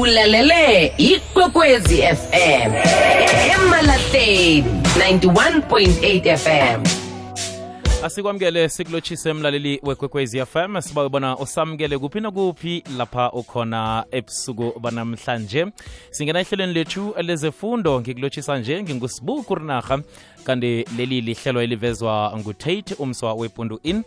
ulalele ikwekwezi fm emalahleni 91.8 fm asikwamukele sikulotshise mlaleli wekwekwezi fm siba bona usamukele kuphi nakuphi lapha ukhona ebusuku banamhlanje. Singena ehlelweni lethu lezefundo ngikulotshisa nje ngingusibuku kurinarha kanti leli lihlelo elivezwa ngutate umswa wepundu in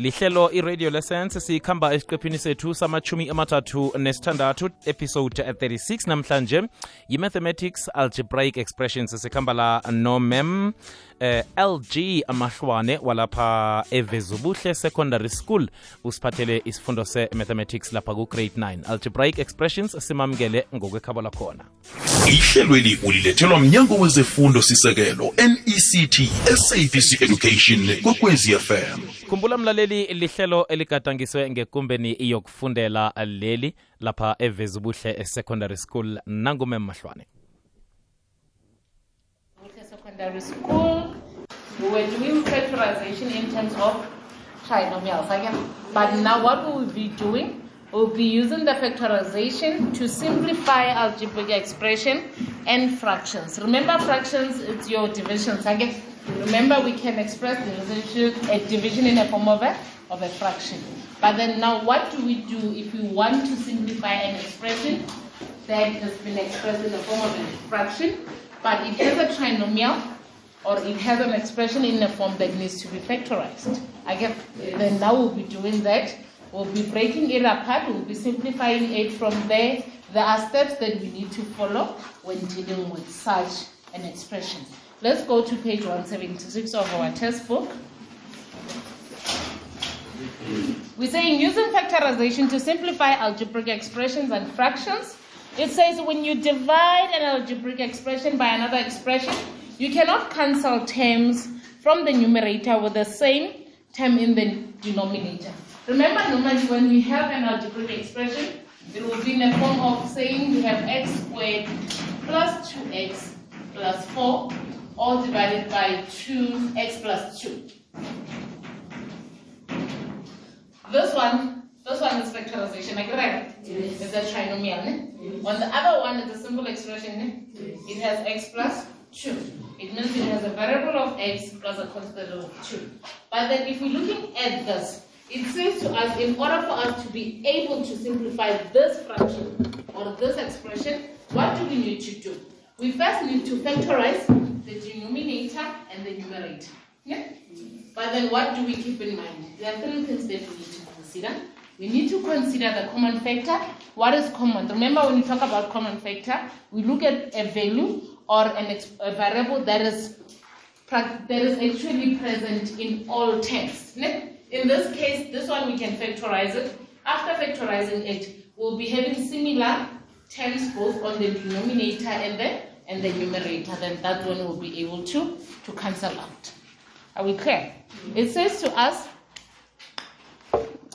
lihlelo iradio lessons sikhamba esiqephini sethu samachumi amathathu nesithandathu episode 36 namhlanje yi-mathematics algebraic expressions sikhamba la nomem eh, lg amahlwane walapha evezubuhle secondary school. Usiphathele isifundo se-mathematics lapha ku-grade 9 algebraic expressions simamukele ngokwekhabo lakhona. Ihlelweli ulilethelwa mnyango wezefundo sisekelo nect sabc education kokwezi fm khumbula mlaleli lihlelo eligadangiswe ngekumbeni yokufundela leli lapha evezubuhle secondary school. Nangumemahlwane Secondary School, were doing factorization in terms of trinomials. Again. But now what we will be doing, we'll be using the factorization to simplify algebraic expression and fractions. Remember fractions, it's your divisions. Again, remember we can express a division in a form of a, of a fraction. But then now what do we do if we want to simplify an expression that has been expressed in the form of a fraction, but it has a trinomial or it has an expression in a form that needs to be factorized. I Again, then now we'll be doing that. We'll be breaking it apart, we'll be simplifying it from there. There are steps that we need to follow when dealing with such an expression. Let's go to page 176 of our test book. We're saying using factorization to simplify algebraic expressions and fractions. It says when you divide an algebraic expression by another expression, you cannot cancel terms from the numerator with the same term in the denominator. Remember, normally when we have an algebraic expression, it will be in the form of saying we have x squared plus 2x plus 4, all divided by 2x plus 2. This one, this one is factorization, I right? Yes. It's a trinomial. Ne? On the other one, it's a simple expression. Ne? It has x plus 2. It means it has a variable of x plus a constant of 2. But then if we're looking at this, it says to us, in order for us to be able to simplify this fraction or this expression, what do we need to do? We first need to factorize the denominator and the numerator. Yeah? But then what do we keep in mind? There are three things that we need to consider. We need to consider the common factor. What is common? Remember when we talk about common factor, we look at a value or an a variable that is that is actually present in all terms. In this case, this one we can factorize it. After factorizing it, we'll be having similar terms both on the denominator and the and the numerator. Then that one will be able to to cancel out. Are we clear? It says to us,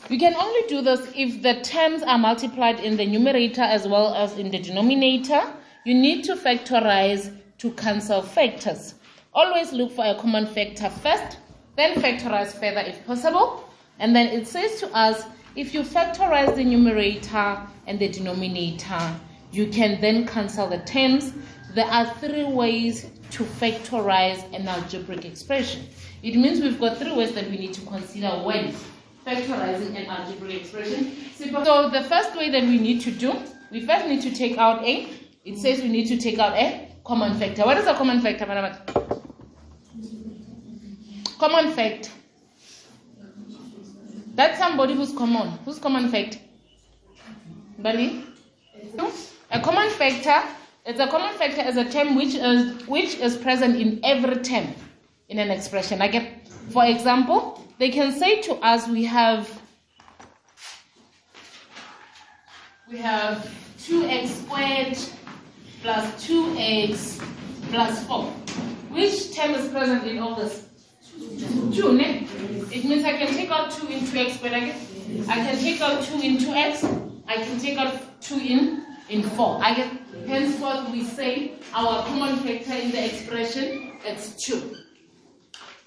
We can only do this if the terms are multiplied in the numerator as well as in the denominator. You need to factorize to cancel factors. Always look for a common factor first, then factorize further if possible. And then it says to us, if you factorize the numerator and the denominator, you can then cancel the terms. There are three ways to factorize an algebraic expression. It means we've got three ways that we need to consider when factorizing an algebraic expression. So the first way that we need to do, we first need to take out a, it says we need to take out a common factor. What is a common factor? Common factor. That's somebody who's common. Who's common factor? Bali? A common factor is a common factor is a term which is which is present in every term in an expression. Like, for example, they can say to us, we have we have 2x squared plus 2x plus 4. Which term is present in all this? 2, ne? It means I can take out 2 into x squared again. I can take out 2 into x. I can take out 2 in, in 4. I get, henceforth, we say our common factor in the expression is 2.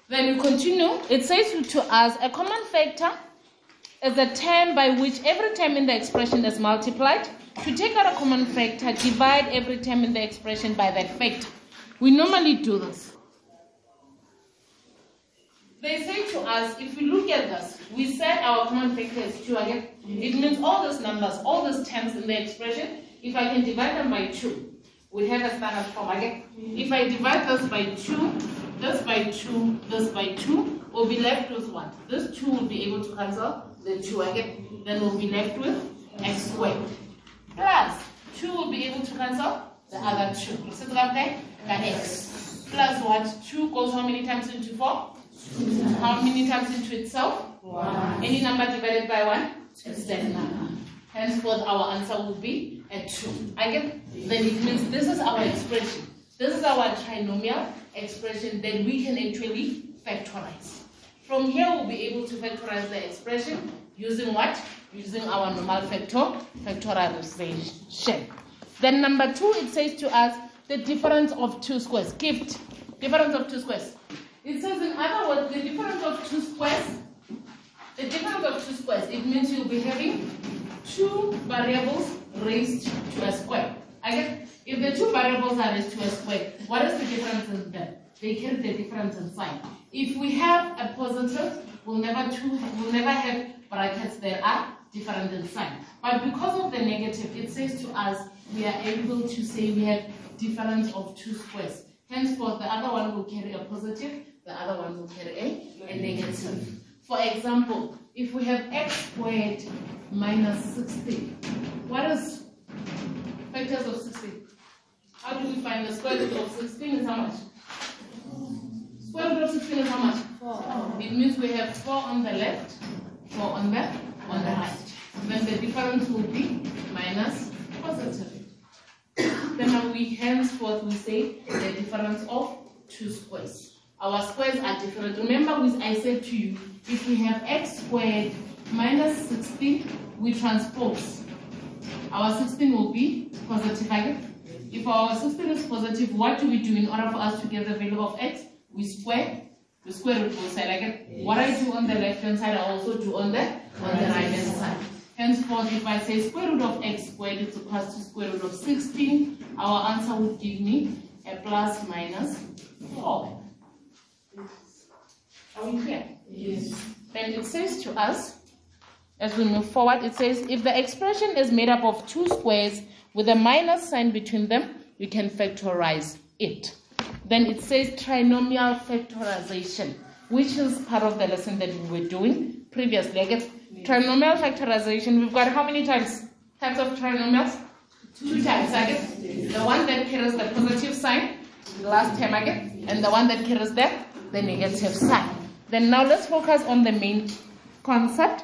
Then we continue. It says to us a common factor is a term by which every term in the expression is multiplied. To take out a common factor, divide every term in the expression by that factor. We normally do this. They say to us, if we look at this, we said our common factor is 2 again. It means all those numbers, all those terms in the expression, if I can divide them by 2, we have a standard form again. If I divide this by 2, this by 2, this by 2, we'll be left with what? This 2 will be able to cancel the 2 again. Then we'll be left with x squared. Plus, 2 will be able to cancel the other 2. So okay? x. Plus what? 2 goes how many times into 4? How many times into itself? One. Any number divided by 1? It's that number. Henceforth, our answer will be a 2. Again, then it means this is our expression. This is our trinomial expression that we can actually factorize. From here, we'll be able to factorize the expression using what? Using our normal factor, factorization. Then number two, it says to us the difference of two squares. Gift. Difference of two squares. It says in other words, the difference of two squares, the difference of two squares, it means you'll be having two variables raised to a square. Again, if the two variables are raised to a square, what is the difference in them? They carry the difference in sign. If we have a positive, we'll never two, we'll never have brackets that are different in sign. But because of the negative, it says to us we are able to say we have difference of two squares. Henceforth, the other one will carry a positive, the other one will carry a, a negative. For example, if we have x squared minus 60, what is factors of 60? How do we find the square root of 16 is how much? Square root of 16 is how much? 4. It means we have 4 on the left, 4 on the, on the right. Then the difference will be minus positive. then we henceforth we say the difference of two squares. Our squares are different. Remember which I said to you, if we have x squared minus 16, we transpose. Our 16 will be positive again. If our 16 is positive, what do we do in order for us to get the value of x? We square the square root both side again. What I do on the left hand side, I also do on the on the right hand side. Henceforth, if I say square root of x squared is equal to square root of 16, our answer would give me a plus minus 4. Are we clear? Yes. Then it says to us, as we move forward, it says if the expression is made up of two squares with a minus sign between them, you can factorize it. Then it says trinomial factorization, which is part of the lesson that we were doing previously. I guess trinomial factorization, we've got how many times? Types of trinomials? Two types, I guess. The one that carries the positive sign, the last time I guess, and the one that carries the, the negative sign. Then now let's focus on the main concept.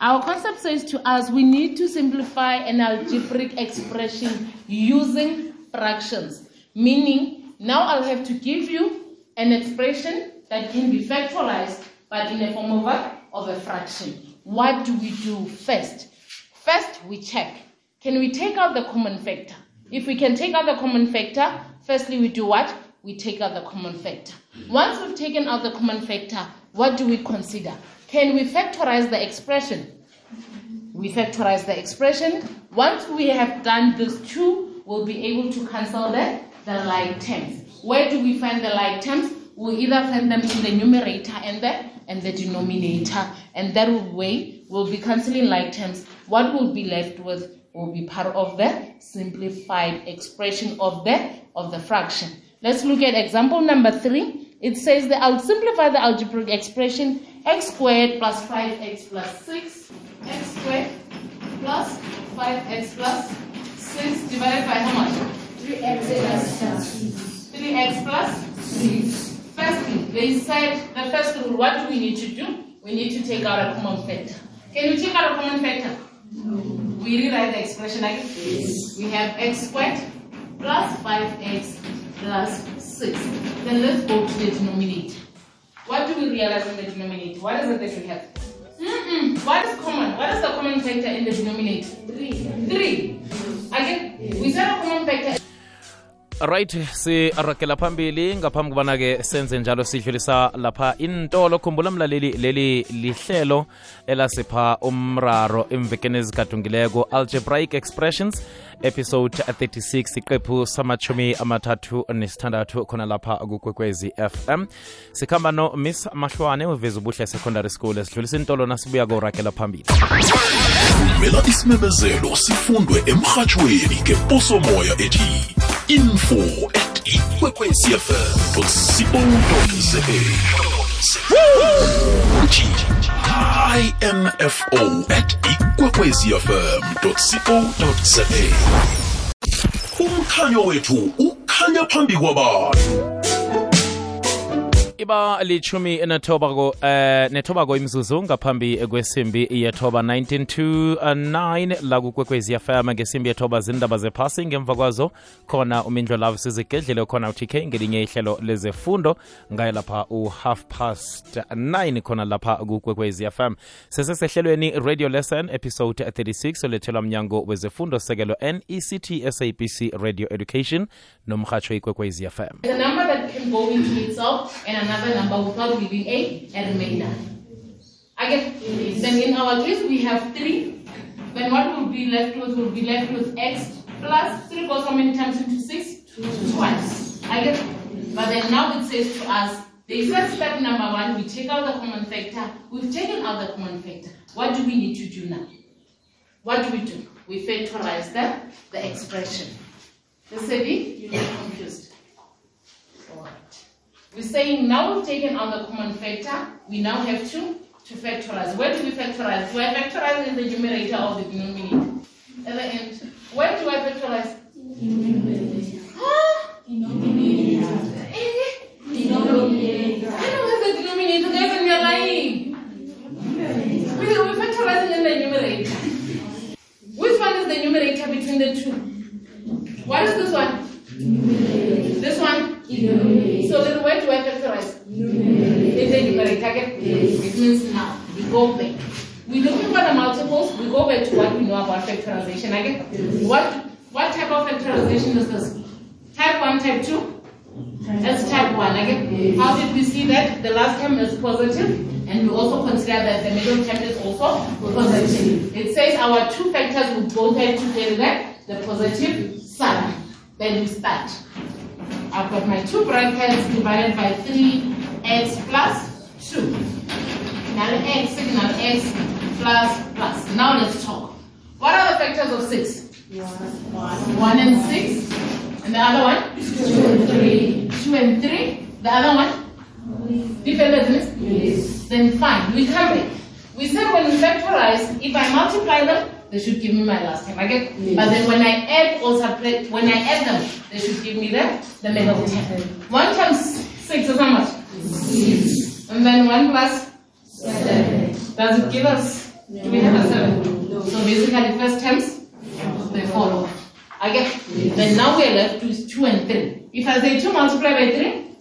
Our concept says to us we need to simplify an algebraic expression using fractions, meaning now I'll have to give you an expression that can be factorized but in a form of a, of a fraction. What do we do first? First, we check. Can we take out the common factor? If we can take out the common factor, firstly we do what? We take out the common factor. Once we've taken out the common factor, what do we consider? Can we factorize the expression? We factorize the expression. Once we have done these two, we'll be able to cancel the, the like terms. Where do we find the like terms? We'll either find them in the numerator and the, and the denominator. And that way, we'll be canceling like terms. What will be left with will be part of the simplified expression of the, of the fraction. Let's look at example number three. It says that I'll simplify the algebraic expression x squared plus 5x plus 6 x squared plus 5x plus 6 divided by how much? 3x plus 6. 3x plus 3. Firstly, they said the first rule, what do we need to do? We need to take out a common factor. Can you take out a common factor? No. We rewrite the expression like this. We have x squared plus 5x plus 6. Then let's go to the denominator. What do we realize in the denominator? What is it that we have? Mm-mm. What is common? What is the common factor in the denominator? Three. Three. Again, we said a common factor. Right siragela phambili. Ngaphambi kubana-ke senze njalo sidlulisa lapha intolo. Khumbula mlaleli leli lihlelo elasipha umraro emvekeni ezigadungileko. Algebraic expressions episode 36 iqephu samachumi amathathu nesithandathu khona lapha kukwekwezi fm sikhamba no miss mahlwane uveza ubuhle secondary school. Esidlulisa intolo nasibuya koragela phambili. Vumela isimemezelo sifundwe emhatshweni ngeposomoya ethi info at ikwekwecfm co info at ikwekwecfm co umkhanyo wethu ukhanya phambi kwabantu. Iba lichumi nethobako eh nethobako imzuzu ngaphambi kwesimbi yethoba 19 to 9 la fm ngesimbi yethoba zindaba zephasi. Ngemva kwazo khona umindlo love sizigedlele khona utk ngelinye ihlelo lezefundo ngaye lapha u-half past 9 khona lapha kukwekwezi fm sesesehlelweni radio lesson episode 36 olethelwa mnyango wezefundo sekelo nect sabc radio education nomhatsho ikwekwezi fm number that can go into itself and another number without leaving a, a remainder. I get then in our case we have three. Then what will be left with will be left with x plus three goes how many times into six? Twice. I get but then now it says to us the first step number one, we take out the common factor. We've taken out the common factor. What do we need to do now? What do we do? We factorize the, the expression. The city, you get confused. We're saying now we've taken out the common factor, we now have to, to factorize. Where do we factorize? We're factorize in the numerator of the denominator? At the end. Where do I factorize? Huh? Eh? I don't have the denominator, guys, and you're lying. We- We're factorizing in the numerator. Which one is the numerator between the two? What is this one? This one? So then where do I factorize? In the numerator. okay? It means now we go back. We're looking for the multiples, we go back to what we know about factorization. Okay? What type is this? Type 1, type 2? That's type 1. Again, How did we see that? The last term is positive, and we also consider that the middle term is also positive. It says our two factors will both have to carry that, the positive sign. Then we start. I've got my two brackets divided by 3x plus 2. Now x, signal x plus plus. Now let's talk. What are the factors of 6? 1 and 6. And the other one? 2 and 3. 2 and 3. The other one? Different, isn't? Yes. Then fine, we come back. We said when we factorize, if I multiply them, they should give me my last term. I get, but then when I add or subtract, when I add them, they should give me the, the middle term. One times six is how much? Six. And then one plus seven. Does it give us? Do we have a seven? No. So basically, first terms they off. I get. Then now we're left with two and three. If I say two multiplied by three,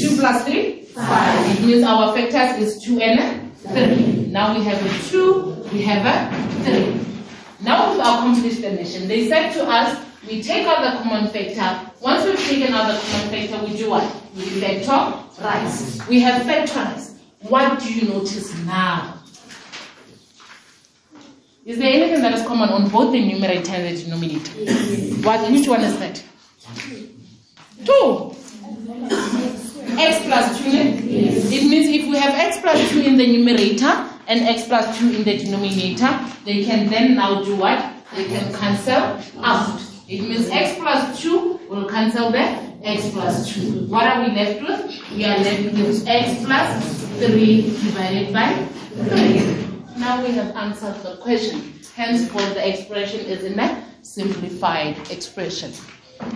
two plus three, five. It means our factors is two and three. Now we have a two, we have a three. Now we've accomplished the mission. They said to us, we take out the common factor. Once we've taken out the common factor, we do what? We factorize. We have factorized. What do you notice now? Is there anything that is common on both the numerator and the denominator? What? Which one is that? Two. X plus 2. It means if we have x plus 2 in the numerator and x plus 2 in the denominator, they can then now do what? They can cancel out. It means x plus 2 will cancel the x plus 2. What are we left with? We are left with x plus 3 divided by 3. Now we have answered the question. Henceforth, the expression is in a simplified expression.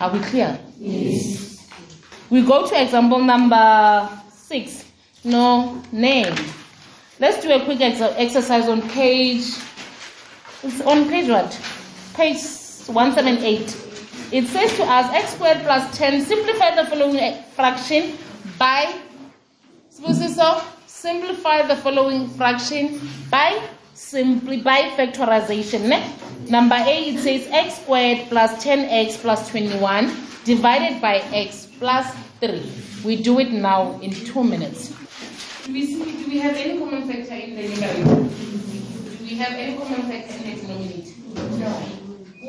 Are we clear? Yes. We go to example number six. No name. Let's do a quick ex- exercise on page. It's on page what? Page 178. It says to us x squared plus 10. Simplify the following fraction by. Sibusiso, simplify the following fraction by simply by factorization. ne? Number A, it says x squared plus 10x plus 21 divided by x plus 3. We do it now in two minutes. Do we, see, do we have any common factor in the numerator? Do we have any common factor in the denominator? No.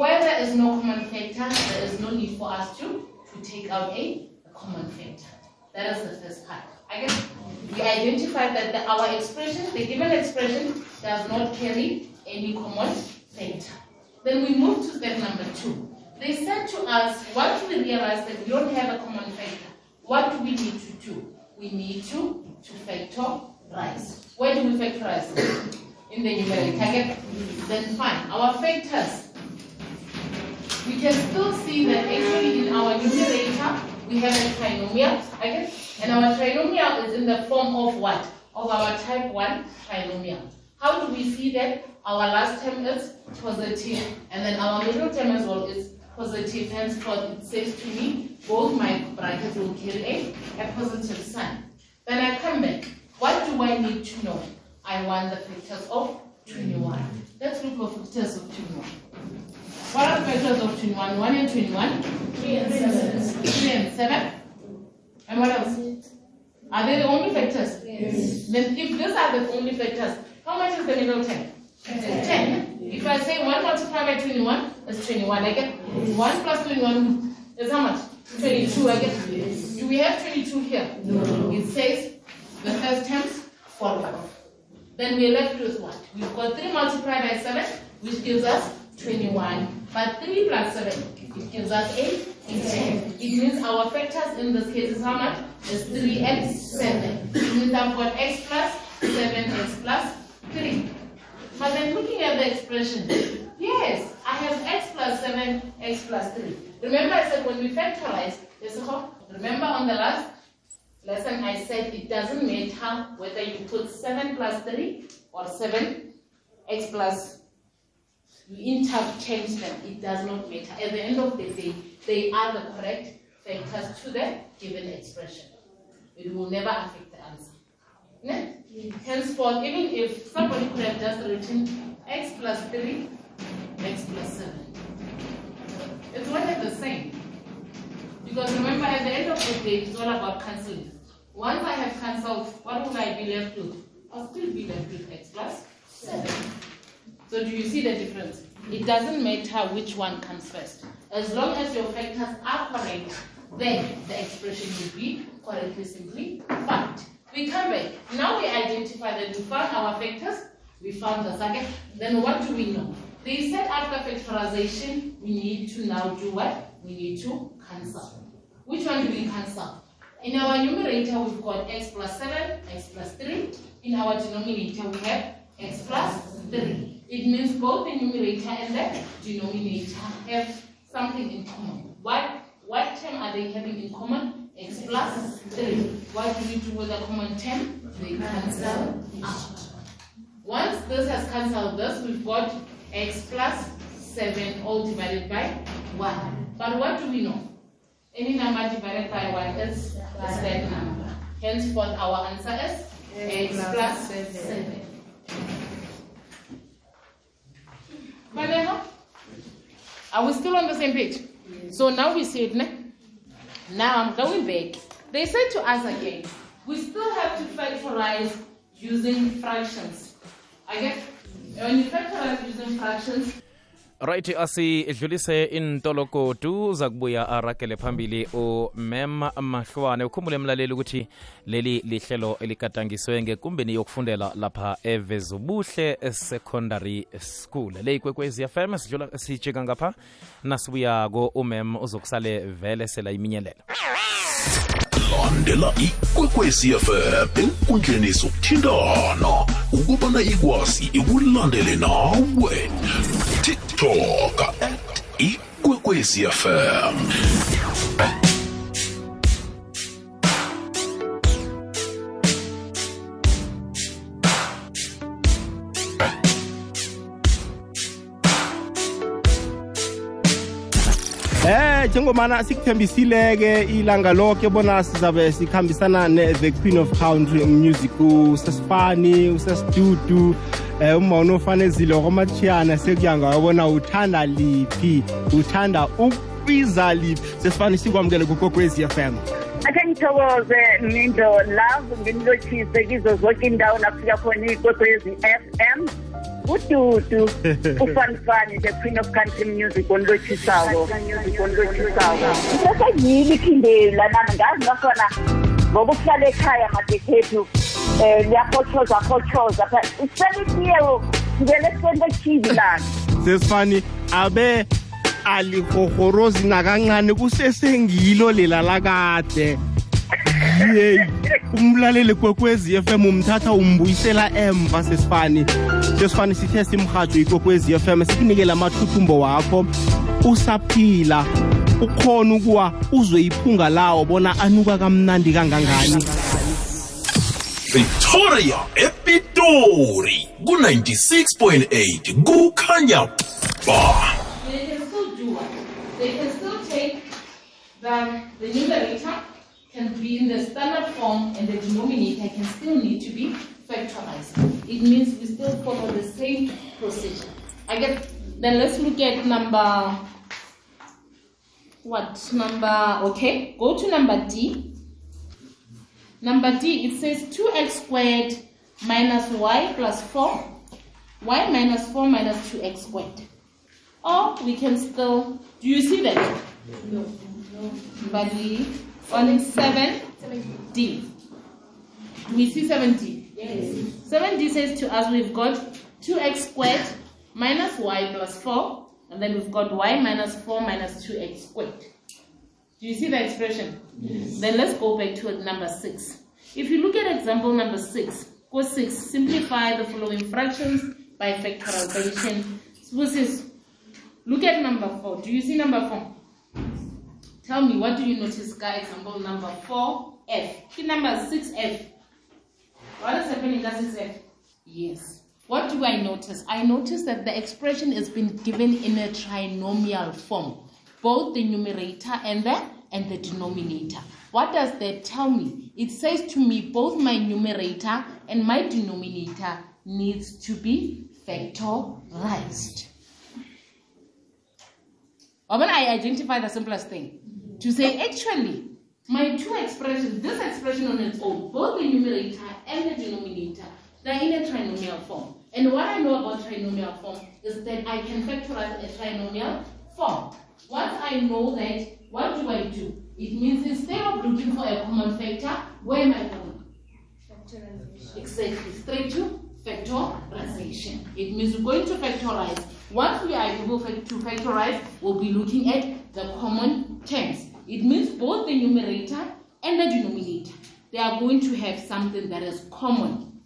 Where there is no common factor, there is no need for us to, to take out a, a common factor. That is the first part. I guess we identified that the, our expression, the given expression, does not carry any common factor. Then we move to step number two. They said to us, once we realize that we don't have a common factor, what do we need to do? We need to, to factorize. Where do we factorize? In the numerator. Okay? Then fine. Our factors, we can still see that actually in our numerator, we have a trinomial. Okay? And our trinomial is in the form of what? Of our type 1 trinomial. How do we see that? Our last term is positive, and then our middle term as well is positive. Henceforth, it says to me, both my brackets will carry a, a positive sign. Then I come back. What do I need to know? I want the factors of 21. Let's look for factors of 21. What are the factors of 21? 1 and 21? 3 and 7. 3 and 7. And what else? Are they the only factors? Yes. Then if these are the only factors, how much is the middle term? 10. If I say 1 multiplied by 21, that's 21. I get 1 plus 21 is how much? 22. I get. Do we have 22 here? No. It says the first terms fall off. Then we're left with what? We've got 3 multiplied by 7, which gives us 21. But 3 plus 7, it gives us 8. 10. It means our factors in this case is how much? Is 3x, 7. It means I've got x plus 7x plus 3. But then looking at the expression, yes, I have x plus 7, x plus 3. Remember I said when we factorize, remember on the last lesson I said it doesn't matter whether you put 7 plus 3 or 7 x plus, you interchange them, it does not matter. At the end of the day, they are the correct factors to the given expression. It will never affect the answer. Henceforth, even if somebody could have just written x plus 3, x plus 7, it's one and the same. Because remember, at the end of the day, it's all about cancelling. Once I have cancelled, what will I be left with? I'll still be left with x plus 7. So do you see the difference? It doesn't matter which one comes first. As long as your factors are correct, then the expression will be correctly simplified. We come back. Now we identify that we found our factors, we found the second. Then what do we know? They said after factorization, we need to now do what? We need to cancel. Which one do we cancel? In our numerator, we've got x plus 7, x plus 3. In our denominator, we have x plus 3. It means both the numerator and the denominator have something in common. What, what term are they having in common? x plus 3. What do we do with a common term? They cancel out. Once this has cancelled this, we've got x plus 7 all divided by 1. But what do we know? Any number divided by 1 is, is that number. Henceforth, our answer is x plus 7. Maleha? Are we still on the same page? So now we see it. Ne? Now I'm going back. They said to us again, we still have to factorize using fractions. I guess when you factorize using fractions, right asidlulise intolokotu zakubuya aragele phambili umem mahlwane. Ukhumbule mlaleli ukuthi leli lihlelo elikatangiswe ngekumbeni yokufundela lapha evezubuhle secondary school. Le ikwekwezi fm sidlula sijika ngapha nasibuyako umem uzokusale vele sela iminyelela landela ikwekwezi fm enkundleni zokuthintana ukubana ikwazi ikulandele nawe tiktok at ikwekwezi fm Eh njengomana sikuthembisile-ke ilanga lonke bona sizabe sikhambisana ne-the queen of country music. Usesifani usesidudu Eh, um umona ufanezile komatshiyana sekuyanga wabona uthanda liphi? Uthanda ukwiza liphi? Sesifane sikwamukele kukokwezi f m. Akhe ngithokoze mindo love ngimlotshise kizo zonke indawo nafika khona ikokwezi f m. Ududu ufanifani the queen of country music onlotshisako sesengiyili iphindela nami ngazi nakhona ngoba ukuhlala ekhaya madekhethu. Um liyahotshoza hotshoza selitiye ngivele ekuseni ekuthivi lana sesifani abe alihohorozi nakancane kusesengilo lela lakade. Yeyi umlaleli kwekwezi FM umthatha umbuyisela emva sesifani. Sesifani sithe simhajo ikwekwezi FM sikunikele amathuthumbo wakho. Usaphila ukhona ukuwa uzwe iphunga lawo bona anuka kamnandi kangangani. Victoria Epitori ku96.8 kukhanya ba They can still do what? They can still take the, the numerator can be in the standard form and the denominator can still need to be factorized. It means we still follow the same procedure. I get, then let's look at number, what, number, okay, go to number D. Number D, it says 2x squared minus y plus 4, y minus 4 minus 2x squared. Or we can still, do you see that? No. But we, on 7D. Do we see 7D? Yes. 7D says to us we've got 2x squared minus y plus 4, and then we've got y minus 4 minus 2x squared. Do you see the expression? Yes. Then let's go back to number 6. If you look at example number 6, go 6, simplify the following fractions by factorization. Suppose this Look at number four. Do you see number four? Tell me, what do you notice, guys? Example number four, F. Key number six, F. What is happening at six, F? Yes. What do I notice? I notice that the expression has been given in a trinomial form, both the numerator and the and the denominator. What does that tell me? It says to me both my numerator and my denominator needs to be factorized. Or when I identify the simplest thing, to say actually, my two expressions, this expression on its own, both the numerator and the denominator, they're in a trinomial form. And what I know about trinomial form is that I can factorize a trinomial form. Once I know that, what do I do? It means instead of looking for a common factor, where am I going? Factorization. Exactly, straight to factorization. It means we're going to factorize. Once we are able to factorize, we'll be looking at the common terms. It means both the numerator and the denominator, they are going to have something that is common.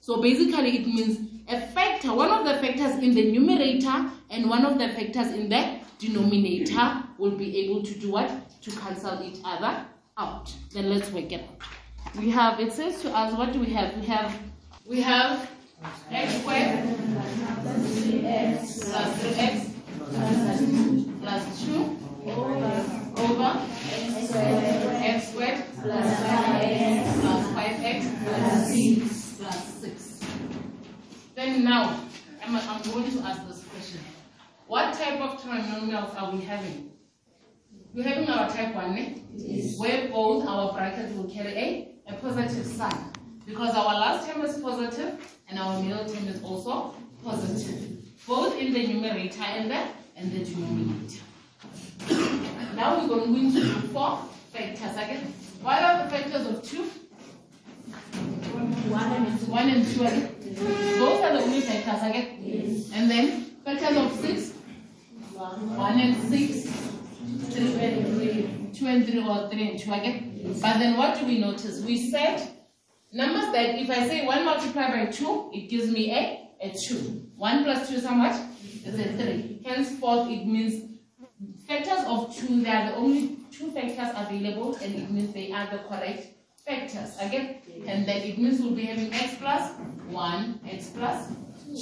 So basically it means a factor, one of the factors in the numerator and one of the factors in the denominator will be able to do what? To cancel each other out. Then let's work it out. We have, it says to us, what do we have? We have, we have x squared plus 3x plus 2 over x squared plus 5x plus 5x plus 6 plus 6. Then now, I'm, I'm going to ask this. What type of trinomials are we having? We're having our type 1, eh? yes. where both our brackets will carry a, a positive sign. Because our last term is positive and our middle term is also positive. Both in the numerator and the, and the denominator. now we're going to look four factors again. What are the factors of 2? One and two. One and two. Eh? Those are the only factors again. Yes. And then factors of six. 1 and 6, 3 and 3, 2 and 3 or 3 and 2 again. But then what do we notice? We said numbers that if I say 1 multiplied by 2, it gives me a, a 2. 1 plus 2 is how much? Is a 3. Henceforth, it means factors of 2, they are the only two factors available and it means they are the correct factors. Again, and then it means we'll be having x plus 1, x plus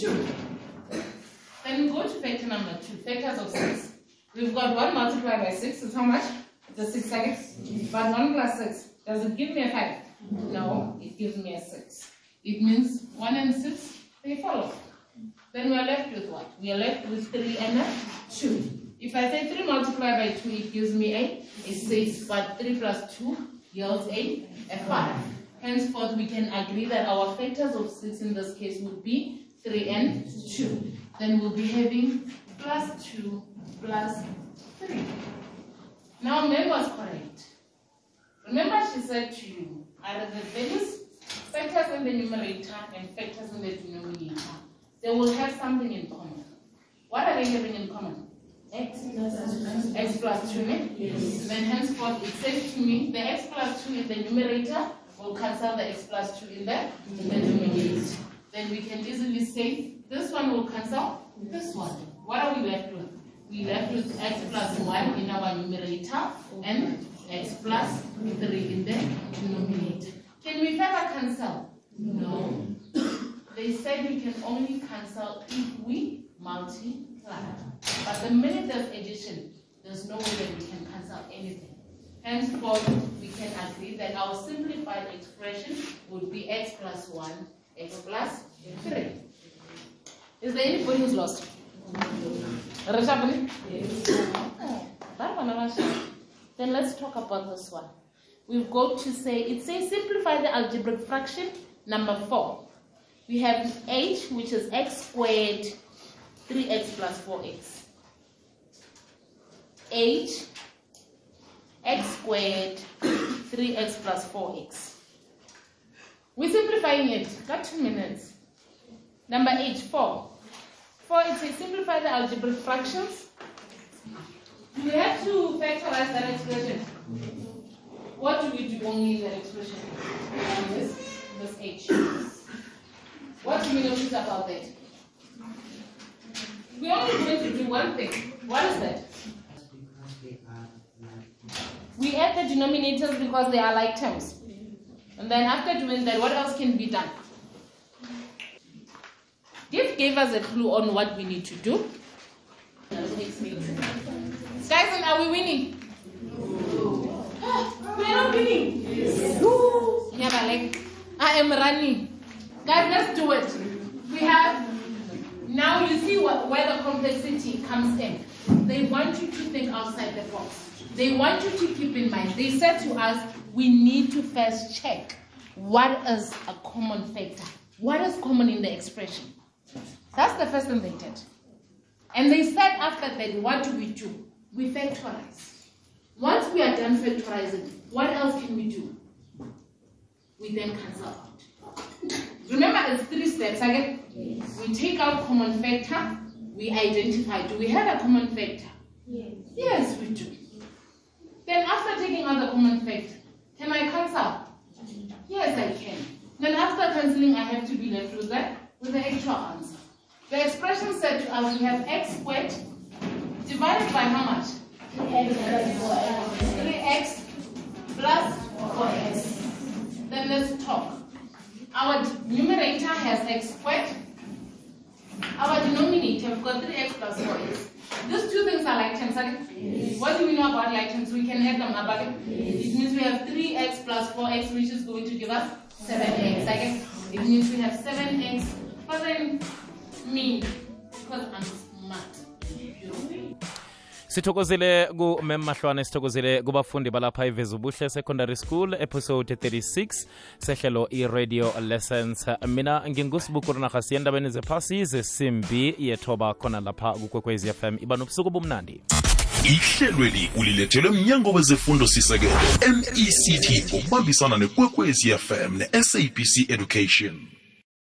2. Then we go to factor number two, factors of six. We've got one multiplied by six is how much? It's a six again. But one plus six, does it give me a five? No, it gives me a six. It means one and six, they follow. Then we are left with what? We are left with three and a two. If I say 3 multiplied by 2, it gives me a, a 6, but 3 plus 2 yields a, a 5. Henceforth, we can agree that our factors of 6 in this case would be 3 and 2. Then we'll be having plus 2 plus 3. Now, Mem was correct. Remember, she said to you, are the values factors in the numerator and factors in the denominator, they will have something in common. What are they having in common? X plus, x plus 2, ne? Yes. Then henceforth it says to me, the x plus 2 in the numerator will cancel the x plus 2 in the, in the denominator. Then we can easily say, this one will cancel this one. What are we left with? We left with x plus 1 in our numerator and x plus 3 in the denominator. Can we further cancel? No. They said we can only cancel if we multiply. But the minute there's addition, there's no way that we can cancel anything. Henceforth, we can agree that our simplified expression would be x plus 1, x plus 3. Is there anybody who's lost? Yes. Then let's talk about this one. We've got to say, it says simplify the algebraic fraction number 4. We have h, which is x squared 3x plus 4x. h, x squared 3x plus 4x. We're simplifying it. Got two minutes. Number h, 4. 4, it says simplify the algebraic fractions. We have to factorize that expression. What do we do only in that expression? This, this h. What do we notice about that? We're only going to do one thing. What is that? We add the denominators because they are like terms. And then after doing that, what else can be done? Div gave us a clue on what we need to do. Guys, are we winning? We are not winning. Yeah, but like, I am running. Guys, let's do it. We have, now you see what, where the complexity comes in. They want you to think outside the box. They want you to keep in mind. They said to us, we need to first check what is a common factor. What is common in the expression? That's the first thing they did. And they said after that, what do we do? We factorize. Once we are done factorizing, what else can we do? We then cancel out. Remember, it's three steps again. We take out common factor, we identify. Do we have a common factor? Yes. Yes, we do. Then after taking out the common factor, can I cancel? Yes, I can. Then after cancelling, I have to be left with the, with the actual answer. The expression said to us, we have x squared divided by how much? 3x plus 4x. Then let's talk. Our numerator has x squared. Our denominator, we've got 3x plus 4x. These two things are like terms. Yes. What do we know about like terms? We can add them up. Okay? Yes. It means we have 3x plus 4x, which is going to give us 7x. Okay? It means we have 7x. What does that mean? Because I'm. Sithokozile ku mem mahlwane sithokozile kubafundi balapha ivezubuhle secondary school episode 36 sehlelo i-radio lessons. Mina ngingusibukuru siyendabeni zephasi zesimbi yethoba khona lapha kukwekwezi fm iba nobusuku bumnandi ihlelweli ulilethelwe mnyango wezefundo sisekelo mect ngokubambisana nekwekwezi fm ne-sabc education